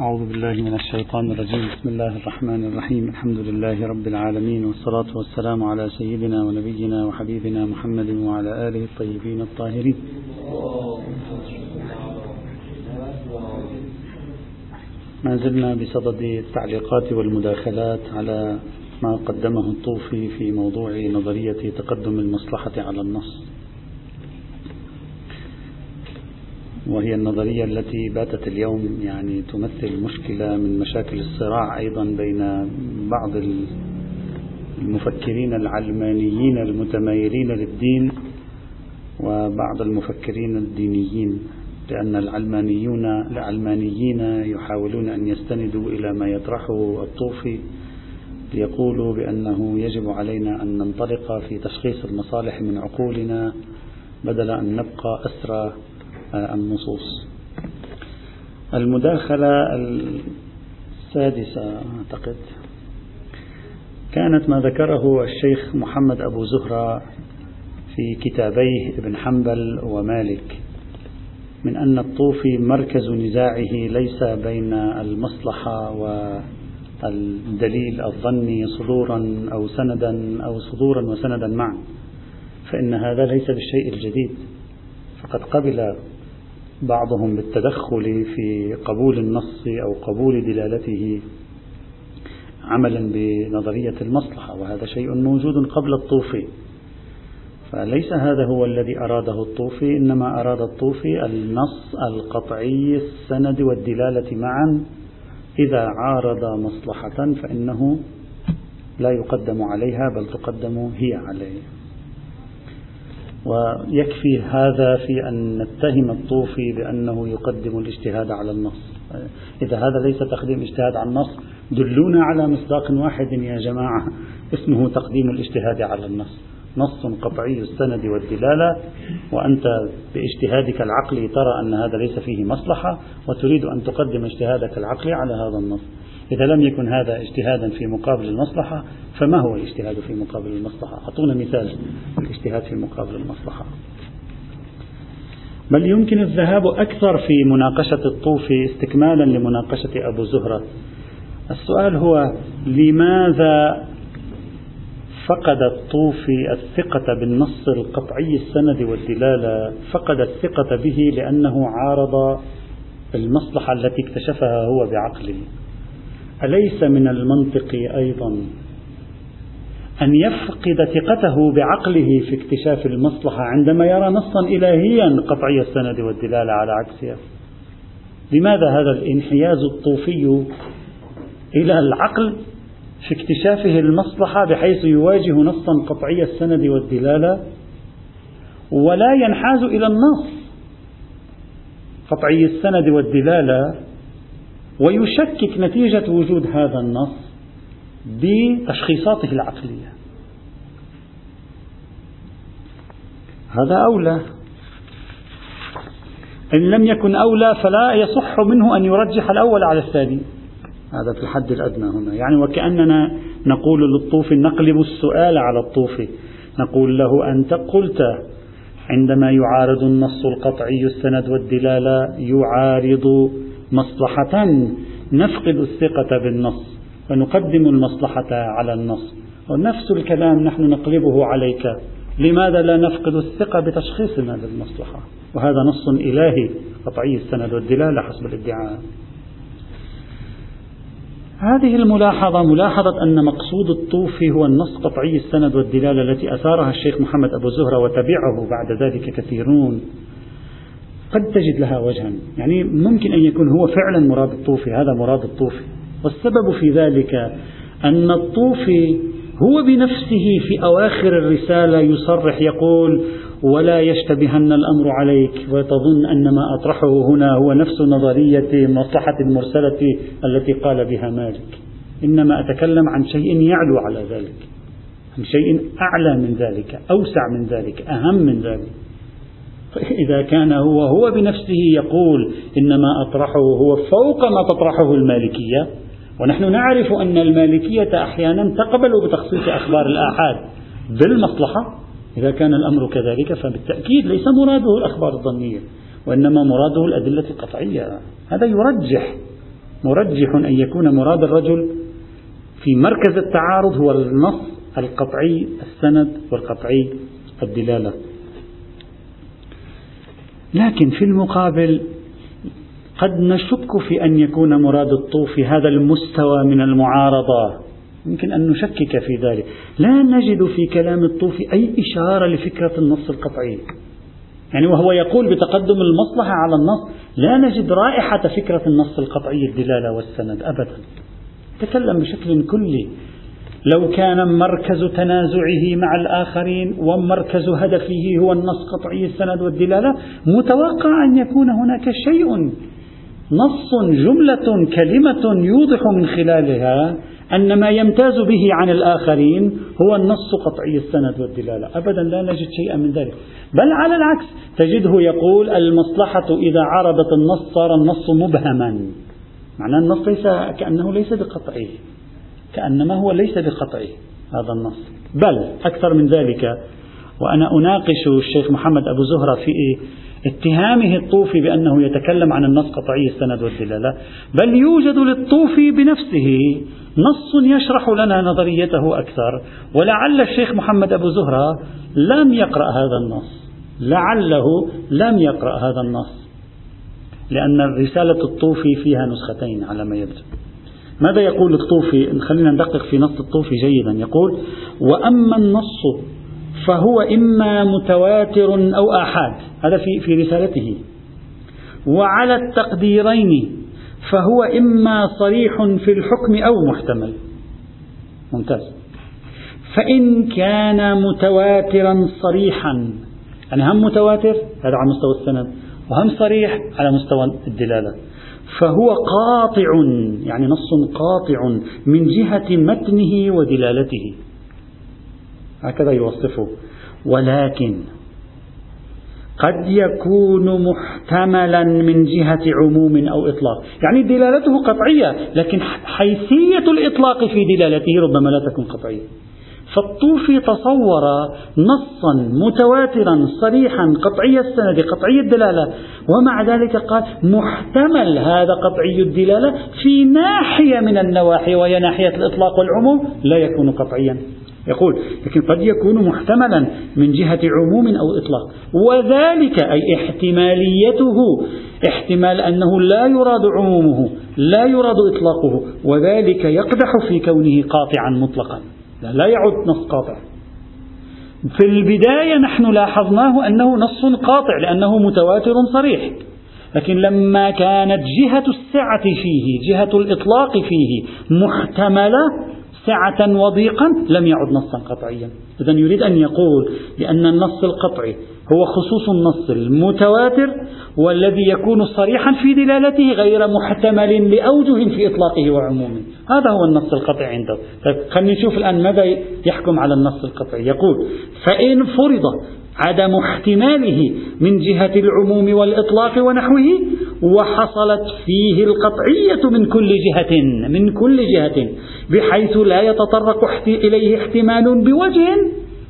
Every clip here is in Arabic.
أعوذ بالله من الشيطان الرجيم. بسم الله الرحمن الرحيم. الحمد لله رب العالمين والصلاة والسلام على سيدنا ونبينا وحبيبنا محمد وعلى آله الطيبين الطاهرين. ما زلنا بصدد التعليقات والمداخلات على ما قدمه الطوفي في موضوع نظرية تقدم المصلحة على النص. وهي النظرية التي باتت اليوم يعني تمثل مشكلة من مشاكل الصراع أيضا بين بعض المفكرين العلمانيين المتمايلين للدين وبعض المفكرين الدينيين لأن العلمانيون العلمانيين يحاولون أن يستندوا إلى ما يطرحه الطوفي ليقولوا بأنه يجب علينا أن ننطلق في تشخيص المصالح من عقولنا بدل أن نبقى أسرى النصوص. المداخلة السادسة أعتقد. كانت ما ذكره الشيخ محمد أبو زهرة في كتابيه ابن حنبل ومالك من أن الطوفي مركز نزاعه ليس بين المصلحة والدليل الظني صدورا أو سندا أو صدورا وسندا معا فإن هذا ليس بالشيء الجديد. فقد قبل بعضهم بالتدخل في قبول النص أو قبول دلالته عملا بنظرية المصلحة وهذا شيء موجود قبل الطوفي. فليس هذا هو الذي أراده الطوفي إنما أراد الطوفي النص القطعي السند والدلالة معا. إذا عارض مصلحة فإنه لا يقدم عليها بل تقدم هي عليه. ويكفي هذا في أن نتهم الطوفي بأنه يقدم الاجتهاد على النص. إذا هذا ليس تقديم اجتهاد على النص دلونا على مصداق واحد يا جماعة اسمه تقديم الاجتهاد على النص. نص قطعي السند والدلالة وأنت باجتهادك العقلي ترى أن هذا ليس فيه مصلحة وتريد أن تقدم اجتهادك العقلي على هذا النص. إذا لم يكن هذا اجتهادا في مقابل المصلحة فما هو الاجتهاد في مقابل المصلحة؟ أعطونا مثال الاجتهاد في مقابل المصلحة. بل يمكن الذهاب أكثر في مناقشة الطوفي استكمالا لمناقشة أبو زهرة. السؤال هو لماذا فقد الطوفي الثقة بالنص القطعي السند والدلالة؟ فقد الثقة به لأنه عارض المصلحة التي اكتشفها هو بعقله. أليس من المنطق أيضا أن يفقد ثقته بعقله في اكتشاف المصلحة عندما يرى نصا إلهيا قطعي السند والدلالة على عكسها لماذا هذا الانحياز الطوفي إلى العقل في اكتشافه المصلحة بحيث يواجه نصا قطعي السند والدلالة ولا ينحاز إلى النص قطعي السند والدلالة ويشكك نتيجة وجود هذا النص بتشخيصاته العقلية. هذا أولى. إن لم يكن أولى فلا يصح منه أن يرجح الأول على الثاني. هذا في الحد الأدنى هنا. يعني وكأننا نقول للطوفي نقلب السؤال على الطوفي نقول له أنت قلت عندما يعارض النص القطعي السند والدلالة يعارض مصلحة نفقد الثقة بالنص ونقدم المصلحة على النص. ونفس الكلام نحن نقلبه عليك. لماذا لا نفقد الثقة بتشخيصنا للمصلحة وهذا نص إلهي. قطعي السند والدلالة حسب الادعاء. هذه الملاحظة ملاحظة أن مقصود الطوفي هو النص. قطعي السند والدلالة التي أثارها الشيخ محمد أبو زهرة وتبعه بعد ذلك كثيرون. قد تجد لها وجها. يعني ممكن أن يكون هو فعلا مراد الطوفي هذا مراد الطوفي. والسبب في ذلك أن الطوفي هو بنفسه في أواخر الرسالة يصرح يقول ولا يشتبهن الأمر عليك وتظن أن ما أطرحه هنا هو نفس نظرية مصلحة المرسلة التي قال بها مالك. إنما أتكلم عن شيء يعلو على ذلك عن شيء أعلى من ذلك أوسع من ذلك أهم من ذلك. إذا كان هو هو بنفسه يقول إن ما أطرحه هو فوق ما تطرحه المالكية. ونحن نعرف أن المالكية أحيانا تقبل بتخصيص أخبار الآحاد بالمصلحة. إذا كان الأمر كذلك فبالتأكيد ليس مراده الأخبار الظنية وإنما مراده الأدلة القطعية. هذا يرجح مرجح أن يكون مراد الرجل في مركز التعارض هو النص القطعي السند والقطعي الدلالة. لكن في المقابل قد نشك في أن يكون مراد الطوفي هذا المستوى من المعارضة. يمكن أن نشكك في ذلك. لا نجد في كلام الطوفي أي إشارة لفكرة النص القطعي. يعني وهو يقول بتقدم المصلحة على النص لا نجد رائحة فكرة النص القطعي الدلالة والسند أبدا. تكلم بشكل كلي. لو كان مركز تنازعه مع الآخرين ومركز هدفه هو النص قطعي السند والدلالة متوقع أن يكون هناك شيء نص جملة كلمة يوضح من خلالها أن ما يمتاز به عن الآخرين هو النص قطعي السند والدلالة. أبدا لا نجد شيئا من ذلك. بل على العكس تجده يقول المصلحة إذا عرضت النص صار النص مبهما. معناه النص ليس كأنه ليس بقطعي. كأنما هو ليس بقطعي هذا النص. بل أكثر من ذلك وأنا أناقش الشيخ محمد أبو زهرة في اتهامه الطوفي بأنه يتكلم عن النص قطعي السند والدلالة بل يوجد للطوفي بنفسه نص يشرح لنا نظريته أكثر ولعل الشيخ محمد أبو زهرة لم يقرأ هذا النص. لعله لم يقرأ هذا النص لأن رسالة الطوفي فيها نسختين على ما يبدو. ماذا يقول الطوفي؟ خلينا ندقق في نص الطوفي جيدا. يقول وأما النص فهو إما متواتر أو آحاد. هذا في في رسالته. وعلى التقديرين فهو إما صريح في الحكم أو محتمل. ممتاز. فإن كان متواترا صريحا يعني هم متواتر هذا على مستوى السند وهم صريح على مستوى الدلالة. فهو قاطع يعني نص قاطع من جهة متنه ودلالته. هكذا يوصفه. ولكن قد يكون محتملا من جهة عموم أو إطلاق. يعني دلالته قطعية لكن حيثية الإطلاق في دلالته ربما لا تكون قطعية. فالطوفي تصور نصا متواترا صريحا قطعي السند قطعي الدلالة. ومع ذلك قال محتمل هذا قطعي الدلالة في ناحية من النواحي وهي ناحية الإطلاق والعموم لا يكون قطعيا. يقول لكن قد يكون محتملا من جهة عموم أو إطلاق. وذلك أي احتماليته احتمال أنه لا يراد عمومه لا يراد إطلاقه وذلك يقدح في كونه قاطعا مطلقا. لا يعد نص قاطع. في البداية نحن لاحظناه أنه نص قاطع لأنه متواتر صريح. لكن لما كانت جهة السعة فيه جهة الإطلاق فيه محتملة سعة وضيقا لم يعد نصا قطعيا. إذا يريد أن يقول بأن النص القطعي هو خصوص النص المتواتر والذي يكون صريحا في دلالته غير محتمل لأوجه في إطلاقه وعمومه. هذا هو النص القطعي عنده. طيب خلينا نشوف الآن ماذا يحكم على النص القطعي. يقول فإن فرض عدم احتماله من جهة العموم والإطلاق ونحوه وحصلت فيه القطعية من كل جهة من كل جهة بحيث لا يتطرق إليه احتمال بوجه.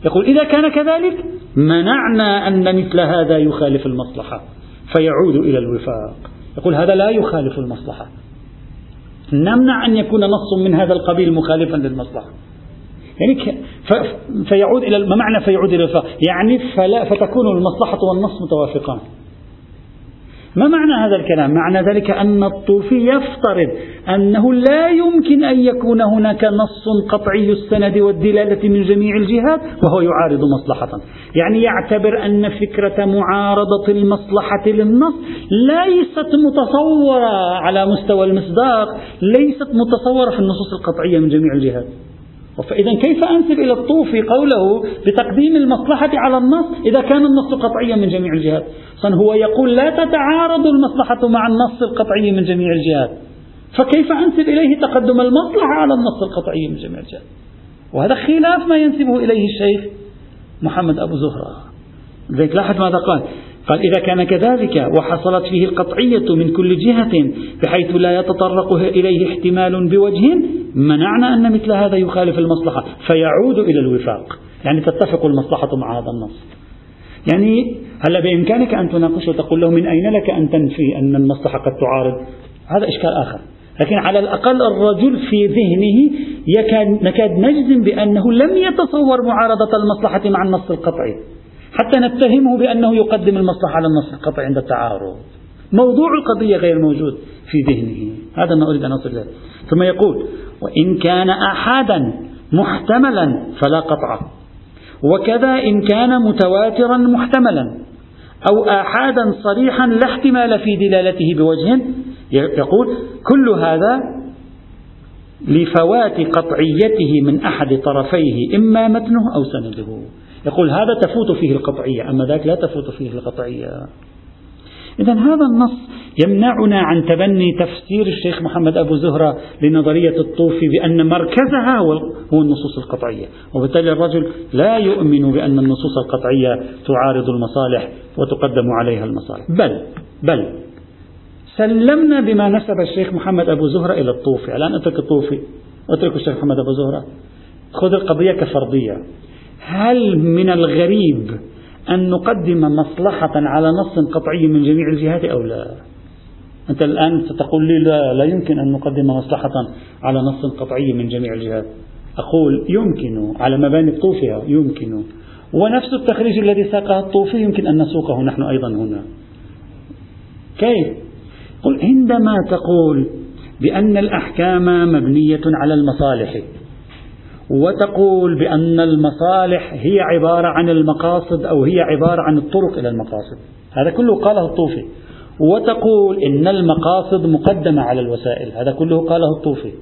يقول إذا كان كذلك منعنا أن مثل هذا يخالف المصلحة فيعود إلى الوفاق. يقول هذا لا يخالف المصلحة. نمنع أن يكون نص من هذا القبيل مخالفا للمصلحة. يعني فيعود إلى ما معنى فيعود إلى الوفاق؟ يعني فلا فتكون المصلحة والنص متوافقان. ما معنى هذا الكلام؟ معنى ذلك أن الطوفي يفترض أنه لا يمكن أن يكون هناك نص قطعي السند والدلالة من جميع الجهات وهو يعارض مصلحة يعني يعتبر أن فكرة معارضة المصلحة للنص ليست متصورة على مستوى المصداق ليست متصورة في النصوص القطعية من جميع الجهات فإذا كيف أنسب إلى الطوفي قوله بتقديم المصلحة على النص إذا كان النص قطعيا من جميع الجهات؟ هو يقول لا تتعارض المصلحة مع النص القطعي من جميع الجهات. فكيف أنسب إليه تقدم المصلحة على النص القطعي من جميع الجهات؟ وهذا خلاف ما ينسبه إليه الشيخ محمد أبو زهرة. لذلك لاحظ ماذا قال. قال إذا كان كذلك وحصلت فيه القطعية من كل جهة بحيث لا يتطرق إليه احتمال بوجه منعنا أن مثل هذا يخالف المصلحة فيعود إلى الوفاق. يعني تتفق المصلحة مع هذا النص. يعني هلا بإمكانك أن تناقشه وتقول له من أين لك أن تنفي أن المصلحة قد تعارض؟ هذا إشكال آخر. لكن على الأقل الرجل في ذهنه يكاد نكاد نجزم بأنه لم يتصور معارضة المصلحة مع النص القطعي. حتى نتهمه بأنه يقدم المصلحة على النص القطعي عند التعارض. موضوع القضية غير موجود في ذهنه. هذا ما أريد أن أصل له ثم يقول وإن كان أحدا محتملا فلا قطع. وكذا إن كان متواترا محتملا. أو آحادا صريحا لا احتمال في دلالته بوجه. يقول كل هذا لفوات قطعيته من أحد طرفيه إما متنه أو سنده. يقول هذا تفوت فيه القطعية أما ذاك لا تفوت فيه القطعية. إذا هذا النص يمنعنا عن تبني تفسير الشيخ محمد أبو زهرة لنظرية الطوفي بأن مركزها هو النصوص القطعية. وبالتالي الرجل لا يؤمن بأن النصوص القطعية تعارض المصالح وتقدم عليها المصالح. بل بل سلمنا بما نسب الشيخ محمد أبو زهرة إلى الطوفي. الآن أترك الطوفي أترك الشيخ محمد أبو زهرة. خذ القضية كفرضية هل من الغريب أن نقدم مصلحة على نص قطعي من جميع الجهات أو لا؟ أنت الآن ستقول لي لا, لا يمكن أن نقدم مصلحة على نص قطعي من جميع الجهات. أقول يمكن على مباني الطوفية يمكن. ونفس التخريج الذي ساقه الطوفي يمكن أن نسوقه نحن أيضا هنا. كيف؟ قل عندما تقول بأن الأحكام مبنية على المصالح وتقول بأن المصالح هي عبارة عن المقاصد أو هي عبارة عن الطرق إلى المقاصد. هذا كله قاله الطوفي. وتقول إن المقاصد مقدمة على الوسائل. هذا كله قاله الطوفي.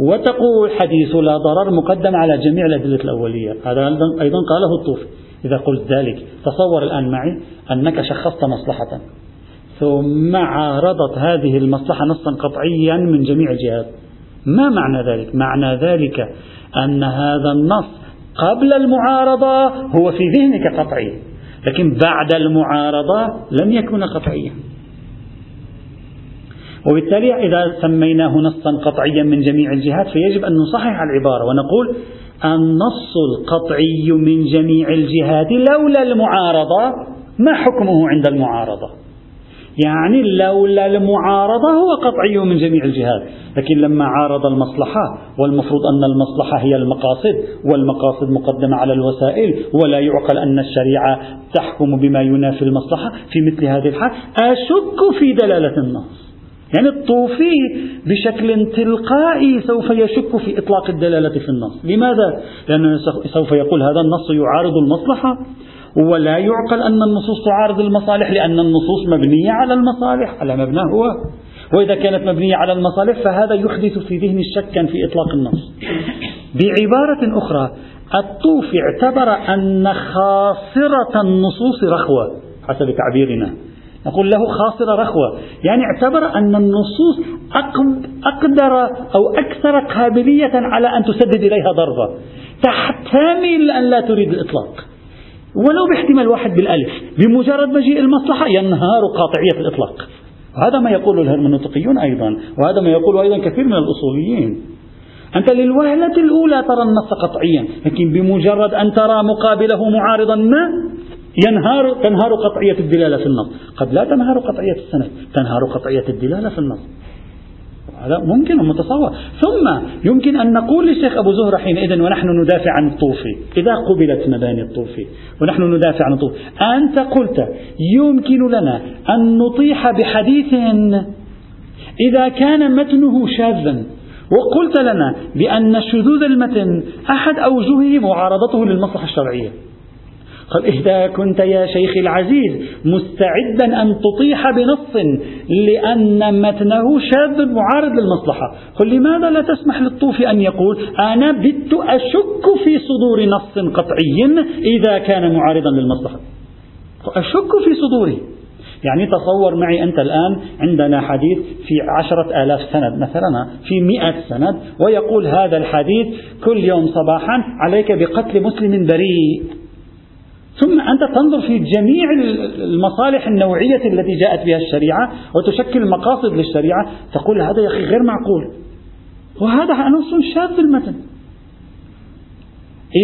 وتقول حديث لا ضرر مقدم على جميع الأدلة الأولية. هذا أيضا قاله الطوفي. إذا قلت ذلك تصور الآن معي أنك شخصت مصلحة. ثم عارضت هذه المصلحة نصا قطعيا من جميع الجهات. ما معنى ذلك؟ معنى ذلك أن هذا النص قبل المعارضة هو في ذهنك قطعي. لكن بعد المعارضة لم يكن قطعيا. وبالتالي إذا سميناه نصا قطعيا من جميع الجهات فيجب أن نصحح العبارة ونقول النص القطعي من جميع الجهات لولا المعارضة ما حكمه عند المعارضة؟ يعني لولا المعارضة هو قطعي من جميع الجهات. لكن لما عارض المصلحة والمفروض أن المصلحة هي المقاصد والمقاصد مقدمة على الوسائل ولا يعقل أن الشريعة تحكم بما ينافي المصلحة في مثل هذه الحال أشك في دلالة النص. يعني الطوفي بشكل تلقائي سوف يشك في إطلاق الدلالة في النص. لماذا؟ لأنه سوف يقول هذا النص يعارض المصلحة. ولا يعقل أن النصوص تعارض المصالح لأن النصوص مبنية على المصالح. على مبناه هو. وإذا كانت مبنية على المصالح فهذا يحدث في ذهن شكا في إطلاق النص. بعبارة أخرى الطوفي اعتبر أن خاصرة النصوص رخوة حسب تعبيرنا. نقول له خاصرة رخوة. يعني اعتبر أن النصوص أقدر أو أكثر قابلية على أن تسدد إليها ضربة. تحتمل أن لا تريد الإطلاق. ولو باحتمال واحد بالألف بمجرد مجيء المصلحة ينهار قاطعية الإطلاق. هذا ما يقوله الهرمنوطقيون أيضا وهذا ما يقوله أيضا كثير من الأصوليين. أنت للوهلة الأولى ترى النص قطعيا لكن بمجرد أن ترى مقابله معارضا ما ينهار تنهار قطعية الدلالة في النص. قد لا تنهار قطعية السند تنهار قطعية الدلالة في النص. هذا ممكن ومتصور. ثم يمكن أن نقول للشيخ أبو زهرة حينئذ ونحن ندافع عن الطوفي. إذا قبلت مباني الطوفي ونحن ندافع عن الطوفي. أنت قلت يمكن لنا أن نطيح بحديث إذا كان متنه شاذا. وقلت لنا بأن شذوذ المتن أحد أوجهه معارضته للمصلحة الشرعية. قال إذا كنت يا شيخي العزيز مستعدا أن تطيح بنص لأن متنه شاذ معارض للمصلحة. قل لماذا لا تسمح للطوفي أن يقول أنا بت أشك في صدور نص قطعي إذا كان معارضا للمصلحة. أشك في صدوره يعني تصور معي أنت الآن عندنا حديث في عشرة آلاف سند مثلا في مئة سند ويقول هذا الحديث كل يوم صباحا عليك بقتل مسلم بريء. ثم أنت تنظر في جميع المصالح النوعية التي جاءت بها الشريعة وتشكل مقاصد للشريعة تقول هذا يا أخي غير معقول. وهذا نص شاذ المتن.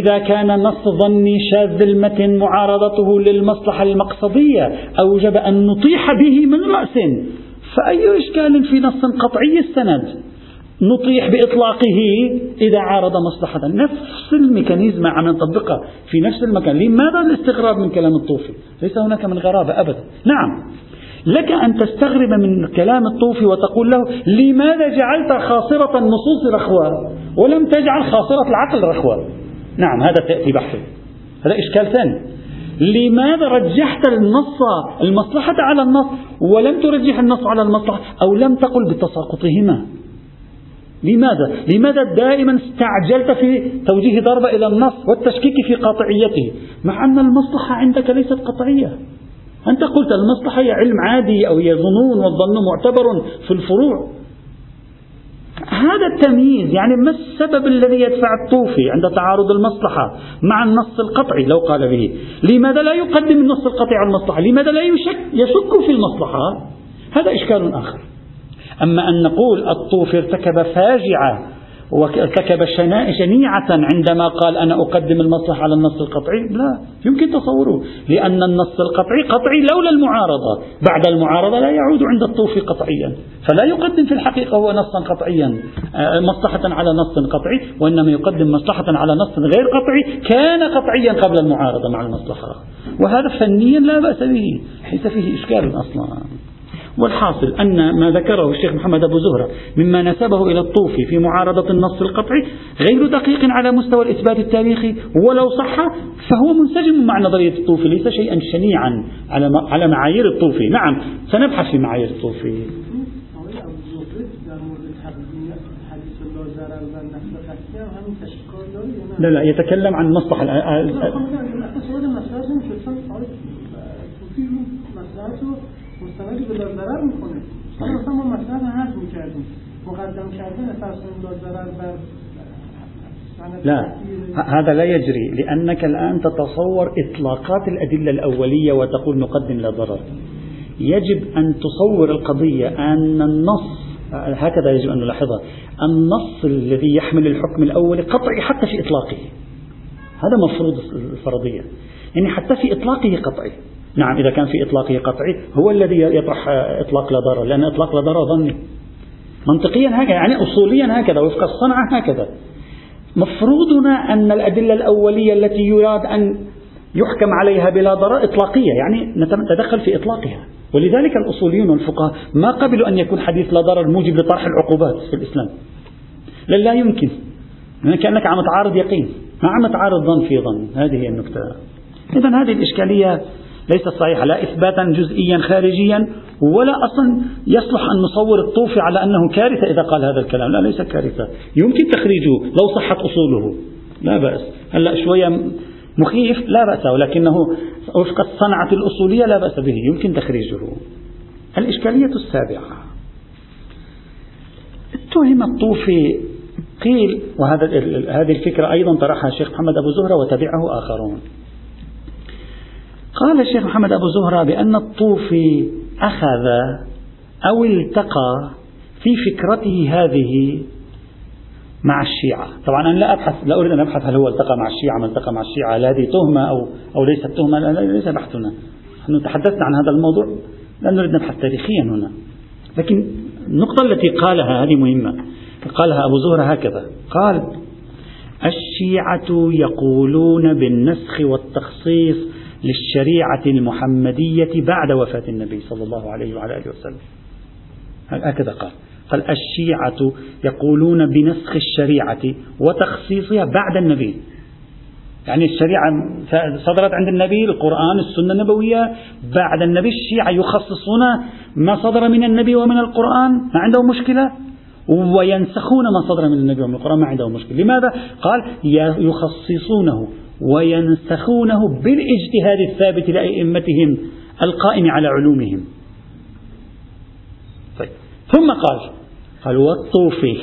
إذا كان نص ظني شاذ المتن معارضته للمصلحة المقصدية أوجب أن نطيح به من رأس. فأي إشكال في نص قطعي السند؟ نطيح بإطلاقه إذا عارض مصلحة. نفس الميكانيزم عم نطبقها في نفس المكان. لماذا الاستغراب من كلام الطوفي. ليس هناك من غرابة أبدا. نعم. لك أن تستغرب من كلام الطوفي وتقول له لماذا جعلت خاصرة النصوص رخوة ولم تجعل خاصرة العقل رخوة؟ نعم هذا تأتي بحثه هذا إشكال ثاني. لماذا رجحت النص المصلحة على النص ولم ترجح النص على المصلحة أو لم تقل بتساقطهما؟ لماذا؟ لماذا دائما استعجلت في توجيه ضربة إلى النص والتشكيك في قاطعيته مع أن المصلحة عندك ليست قطعية. أنت قلت المصلحة هي علم عادي أو هي ظنون والظن معتبر في الفروع. هذا التمييز يعني ما السبب الذي يدفع الطوفي عند تعارض المصلحة مع النص القطعي؟ لو قال به. لماذا لا يقدم النص القطعي على المصلحة؟ لماذا لا يشك, يشك في المصلحة؟ هذا إشكال آخر. أما أن نقول الطوفي ارتكب فاجعة وارتكب شنيعة عندما قال أنا أقدم المصلحة على النص القطعي لا يمكن تصوره لأن النص القطعي قطعي لولا المعارضة بعد المعارضة لا يعود عند الطوفي قطعيا فلا يقدم في الحقيقة هو نصا قطعيا آه، مصلحة على نص قطعي وإنما يقدم مصلحة على نص غير قطعي كان قطعيا قبل المعارضة مع المصلحة وهذا فنيا لا بأس به ليس فيه إشكال أصلا. والحاصل أن ما ذكره الشيخ محمد أبو زهرة مما نسبه إلى الطوفي في معارضة النص القطعي غير دقيق على مستوى الإثبات التاريخي ولو صح فهو منسجم مع نظرية الطوفي ليس شيئا شنيعا على على معايير الطوفي. نعم سنبحث في معايير الطوفي. لا لا يتكلم عن مصلحة مستند به ضرر میکنه. حالا مثلا ما مسئله حذف میکردیم. مقدم کردن فرض ضرر بر لا. هذا لا يجري لأنك الآن تتصور إطلاقات الأدلة الأولية وتقول نقدم لا ضرر. يجب أن تصور القضية أن النص هكذا يجب أن نلاحظها النص الذي يحمل الحكم الأولي قطعي حتى في إطلاقه. هذا مفروض الفرضية. يعني حتى في إطلاقه قطعي. نعم إذا كان في إطلاقه قطعي هو الذي يطرح إطلاق لا ضرر لأن إطلاق لا ضرر ظني. منطقيا هكذا يعني أصوليا هكذا وفق الصنعة هكذا. مفروضنا أن الأدلة الأولية التي يراد أن يحكم عليها بلا ضرر إطلاقية يعني نتدخل في إطلاقها. ولذلك الأصوليون والفقهاء ما قبلوا أن يكون حديث لا ضرر موجب لطرح العقوبات في الإسلام. لأن لا يمكن. يعني كأنك عم تعارض يقين. ما عم تعارض ظن في ظن. هذه هي النكتة إذا هذه الإشكالية ليست صحيحة لا إثباتا جزئيا خارجيا ولا أصلا يصلح أن نصور الطوفي على أنه كارثة إذا قال هذا الكلام. لا ليس كارثة. يمكن تخريجه لو صحت أصوله. لا بأس. هلأ شوية مخيف؟ لا بأس ولكنه وفق الصنعة الأصولية لا بأس به. يمكن تخريجه. الإشكالية السابعة. اتهم الطوفي قيل وهذا هذه الفكرة أيضا طرحها الشيخ محمد أبو زهرة وتبعه آخرون. قال الشيخ محمد أبو زهرة بأن الطوفي أخذ أو التقى في فكرته هذه مع الشيعة. طبعا أنا لا أبحث لا أريد أن أبحث هل هو التقى مع الشيعة ما التقى مع الشيعة هل هذه تهمة أو, أو ليست تهمة ليس بحثنا. نحن تحدثنا عن هذا الموضوع لا نريد نبحث تاريخيا هنا. لكن النقطة التي قالها هذه مهمة. قالها أبو زهرة هكذا. قال الشيعة يقولون بالنسخ والتخصيص للشريعة المحمدية بعد وفاة النبي صلى الله عليه وعلى آله وسلم. هكذا قال. قال الشيعة يقولون بنسخ الشريعة وتخصيصها بعد النبي. يعني الشريعة صدرت عند النبي القرآن السنة النبوية بعد النبي الشيعة يخصصون ما صدر من النبي ومن القرآن ما عندهم مشكلة. وينسخون ما صدر من النبي ومن القرآن ما عندهم مشكلة. لماذا؟ قال يخصصونه. وينسخونه بالاجتهاد الثابت لأئمتهم القائم على علومهم. طيب. ثم قال قال والطوفي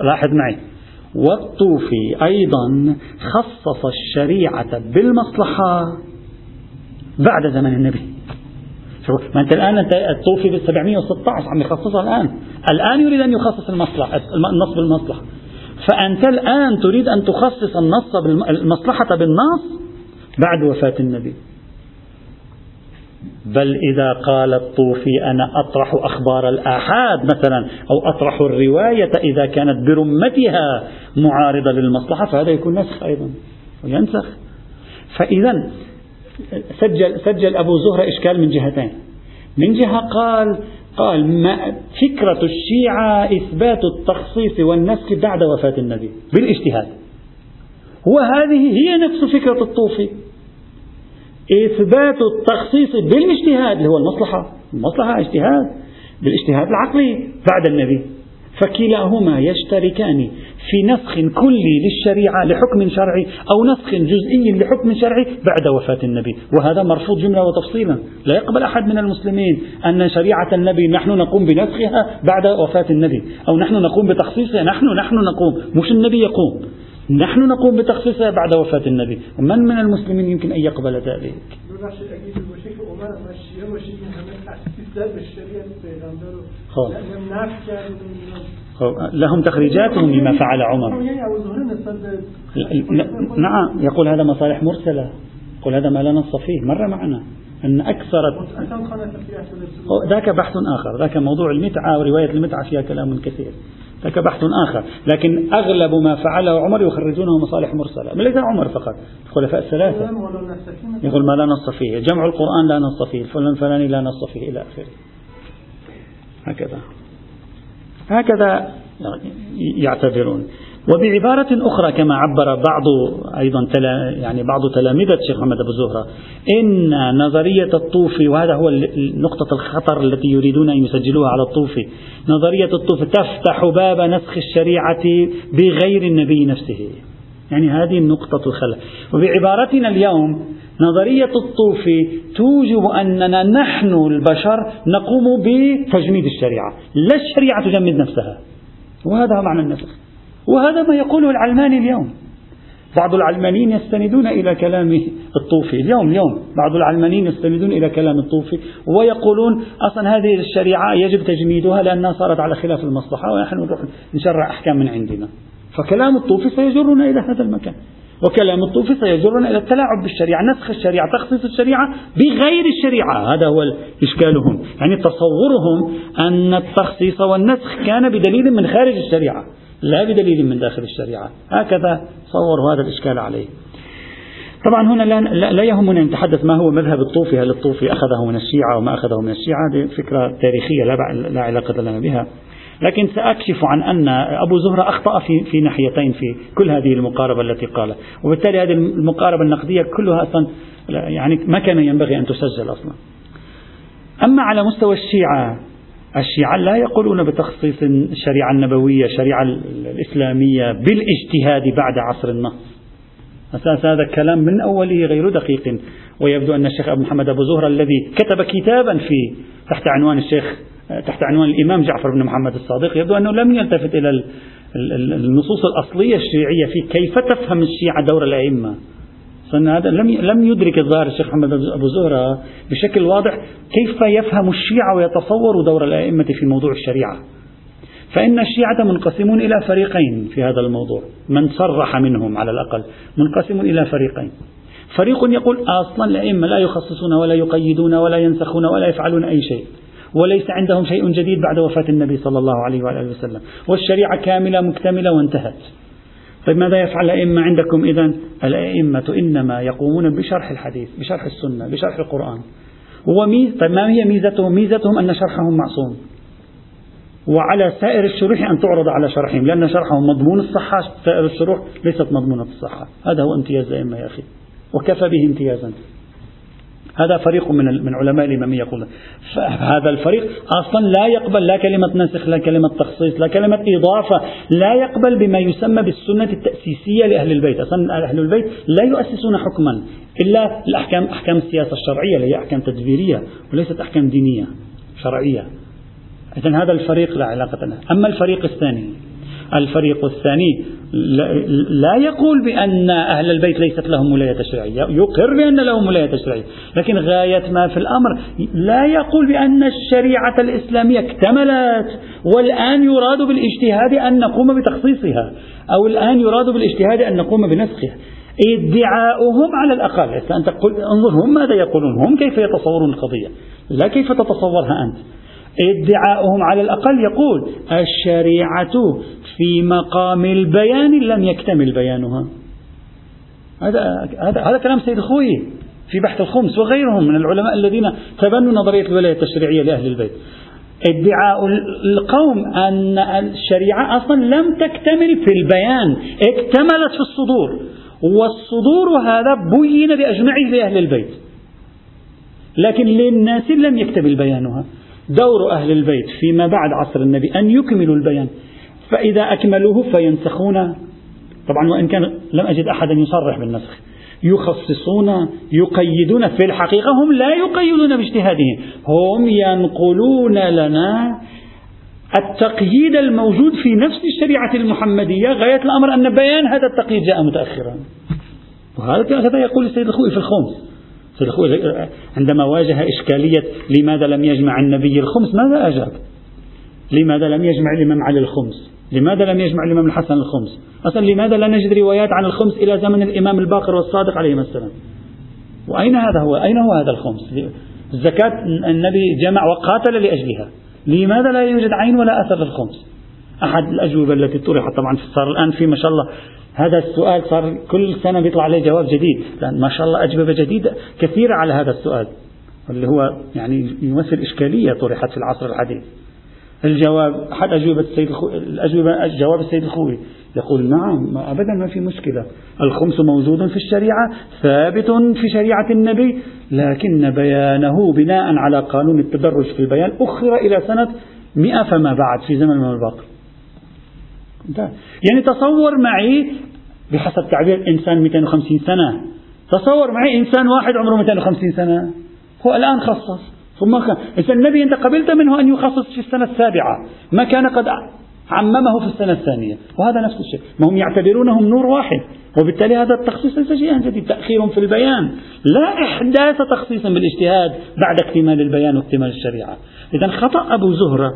لاحظ معي والطوفي أيضا خصص الشريعة بالمصلحة بعد زمن النبي. ما أنت الآن أنت الطوفي بال 716 عم يخصصها الآن. الآن يريد أن يخصص المصلحة النص بالمصلحة فأنت الآن تريد أن تخصص النص المصلحة بالنص بعد وفاة النبي. بل إذا قال الطوفي أنا أطرح أخبار الآحاد مثلا أو أطرح الرواية إذا كانت برمتها معارضة للمصلحة فهذا يكون نسخ أيضا وينسخ. فإذا سجل, سجل أبو زهرة إشكال من جهتين. من جهة قال قال ما فكرة الشيعة إثبات التخصيص والنسخ بعد وفاة النبي بالاجتهاد. وهذه هي نفس فكرة الطوفي إثبات التخصيص بالاجتهاد اللي هو المصلحة المصلحة اجتهاد بالاجتهاد العقلي بعد النبي. فكلاهما يشتركان في نسخ كلي للشريعة لحكم شرعي أو نسخ جزئي لحكم شرعي بعد وفاة النبي وهذا مرفوض جملة وتفصيلا. لا يقبل أحد من المسلمين أن شريعة النبي نحن نقوم بنسخها بعد وفاة النبي أو نحن نقوم بتخصيصها نحن نحن نقوم مش النبي يقوم. نحن نقوم بتخصيصها بعد وفاة النبي. ومن من المسلمين يمكن أن يقبل ذلك؟ لهم تخريجاتهم لما فعل عمر. نعم يقول هذا مصالح مرسلة. يقول هذا ما لا نص فيه مر معنا. أن أكثر ذاك بحث آخر ذاك موضوع المتعة ورواية المتعة فيها كلام كثير. ذاك بحث آخر. لكن أغلب ما فعله عمر يخرجونه مصالح مرسلة. ليس عمر فقط الخلفاء الثلاثة. يقول ما لا نص فيه. جمع القرآن لا نص فيه. الفلان الفلاني لا نص فيه إلى آخره. هكذا. هكذا يعتبرون وبعبارة أخرى كما عبر بعض أيضا تلا يعني بعض تلامذة الشيخ محمد أبو زهرة إن نظرية الطوفي وهذا هو نقطة الخطر التي يريدون أن يسجلوها على الطوفي نظرية الطوفي تفتح باب نسخ الشريعة بغير النبي نفسه. يعني هذه النقطة الخلل وبعبارتنا اليوم نظرية الطوفي توجب أننا نحن البشر نقوم بتجميد الشريعة لا الشريعة تجمد نفسها. وهذا معنى النسخ. وهذا ما يقوله العلماني اليوم. بعض العلمانيين يستندون إلى كلام الطوفي. اليوم اليوم. بعض العلمانيين يستندون إلى كلام الطوفي ويقولون أصلا هذه الشريعة يجب تجميدها لأنها صارت على خلاف المصلحة ونحن نروح نشرع أحكام من عندنا. فكلام الطوفي سيجرنا إلى هذا المكان. وكلام الطوفي سيجرنا إلى التلاعب بالشريعة نسخ الشريعة تخصيص الشريعة بغير الشريعة. هذا هو إشكالهم. يعني تصورهم أن التخصيص والنسخ كان بدليل من خارج الشريعة لا بدليل من داخل الشريعة. هكذا صوروا هذا الإشكال عليه. طبعا هنا لا, لا يهمنا أن نتحدث ما هو مذهب الطوفي هل الطوفي أخذه من الشيعة وما أخذه من الشيعة هذه فكرة تاريخية لا, لا علاقة لنا بها. لكن سأكشف عن أن أبو زهرة أخطأ في, في ناحيتين في كل هذه المقاربة التي قالها وبالتالي هذه المقاربة النقدية كلها أصلا يعني ما كان ينبغي أن تسجل أصلا. أما على مستوى الشيعة الشيعة لا يقولون بتخصيص الشريعة النبوية الشريعة الإسلامية بالاجتهاد بعد عصر النص. أساس هذا الكلام من أوله غير دقيق. ويبدو أن الشيخ أبو محمد أبو زهرة الذي كتب كتابا في تحت عنوان الشيخ تحت عنوان الإمام جعفر بن محمد الصادق يبدو أنه لم يلتفت إلى النصوص الأصلية الشيعية في كيف تفهم الشيعة دور الأئمة. هذا لم لم يدرك الظاهر الشيخ محمد أبو زهرة بشكل واضح كيف يفهم الشيعة ويتصور دور الأئمة في موضوع الشريعة. فإن الشيعة منقسمون إلى فريقين في هذا الموضوع من صرح منهم على الأقل منقسم إلى فريقين. فريق يقول أصلا الأئمة لا يخصصون ولا يقيدون ولا ينسخون ولا يفعلون أي شيء. وليس عندهم شيء جديد بعد وفاة النبي صلى الله عليه وآله وسلم. والشريعة كاملة مكتملة وانتهت. طيب ماذا يفعل الأئمة عندكم إذا؟ الأئمة إنما يقومون بشرح الحديث بشرح السنة بشرح القرآن. وميز طيب ما هي ميزتهم؟ ميزتهم أن شرحهم معصوم. وعلى سائر الشروح أن تعرض على شرحهم لأن شرحهم مضمون الصحة سائر الشروح ليست مضمونة الصحة. هذا هو امتياز الأئمة يا أخي. وكفى به امتيازا. هذا فريق من من علماء الإمامية يقول. هذا الفريق أصلا لا يقبل لا كلمة ناسخ لا كلمة تخصيص لا كلمة إضافة لا يقبل بما يسمى بالسنة التأسيسية لأهل البيت. أصلا أهل البيت لا يؤسسون حكما إلا الأحكام أحكام السياسة الشرعية اللي هي أحكام تدبيرية وليست أحكام دينية شرعية. إذا هذا الفريق لا علاقة له. أما الفريق الثاني الفريق الثاني. لا يقول بأن أهل البيت ليست لهم ولاية تشريعية يقر بأن لهم ولاية تشريعية لكن غاية ما في الأمر لا يقول بأن الشريعة الإسلامية اكتملت والآن يراد بالاجتهاد أن نقوم بتخصيصها أو الآن يراد بالاجتهاد أن نقوم بنسخها. ادعاؤهم على الأقل. أنت قل انظر هم ماذا يقولون هم كيف يتصورون القضية. لا كيف تتصورها أنت. ادعاؤهم على الأقل يقول الشريعة في مقام البيان لم يكتمل بيانها. هذا هذا هذا كلام سيد الخوي في بحث الخمس وغيرهم من العلماء الذين تبنوا نظرية الولاية التشريعية لأهل البيت. ادعاء القوم أن الشريعة أصلا لم تكتمل في البيان اكتملت في الصدور. والصدور هذا بين بأجمعه لأهل البيت. لكن للناس لم يكتمل بيانها. دور أهل البيت فيما بعد عصر النبي أن يكملوا البيان. فإذا أكملوه فينسخون. طبعا وإن كان لم أجد أحدا يصرح بالنسخ. يخصصون يقيدون في الحقيقة هم لا يقيدون باجتهادهم. هم ينقلون لنا التقييد الموجود في نفس الشريعة المحمدية غاية الأمر أن بيان هذا التقييد جاء متأخرا. وهذا يقول السيد الخوي في الخمس. السيد الخوي عندما واجه إشكالية لماذا لم يجمع النبي الخمس ماذا أجاب؟ لماذا لم يجمع الإمام علي الخمس؟ لماذا لم يجمع الإمام الحسن الخمس؟ أصلا لماذا لا نجد روايات عن الخمس إلى زمن الإمام الباقر والصادق عليهما السلام؟ وأين هذا هو؟ أين هو هذا الخمس؟ الزكاة النبي جمع وقاتل لأجلها. لماذا لا يوجد عين ولا أثر للخمس؟ أحد الأجوبة التي طرحت طبعا صار الآن في ما شاء الله. هذا السؤال صار كل سنة بيطلع عليه جواب جديد. لأن ما شاء الله أجوبة جديدة كثيرة على هذا السؤال. اللي هو يعني يمثل إشكالية طرحت في العصر الحديث. الجواب أحد أجوبة السيد. الأجوبة جواب السيد الخوي. يقول نعم أبدا ما في مشكلة. الخمس موجود في الشريعة ثابت في شريعة النبي لكن بيانه بناء على قانون التدرج في البيان أخر إلى سنة مئة فما بعد في زمن الإمام الباقر. يعني تصور معي بحسب تعبير إنسان 250 سنة تصور معي إنسان واحد عمره 250 سنة هو الآن خصص. ثم إذا النبي أنت قبلت منه أن يخصص في السنة السابعة ما كان قد عممه في السنة الثانية وهذا نفس الشيء. ما هم يعتبرونهم نور واحد وبالتالي هذا التخصيص ليس شيئا جديد تأخير في البيان. لا إحداث تخصيص بالاجتهاد بعد اكتمال البيان واكتمال الشريعة. إذا خطأ أبو زهرة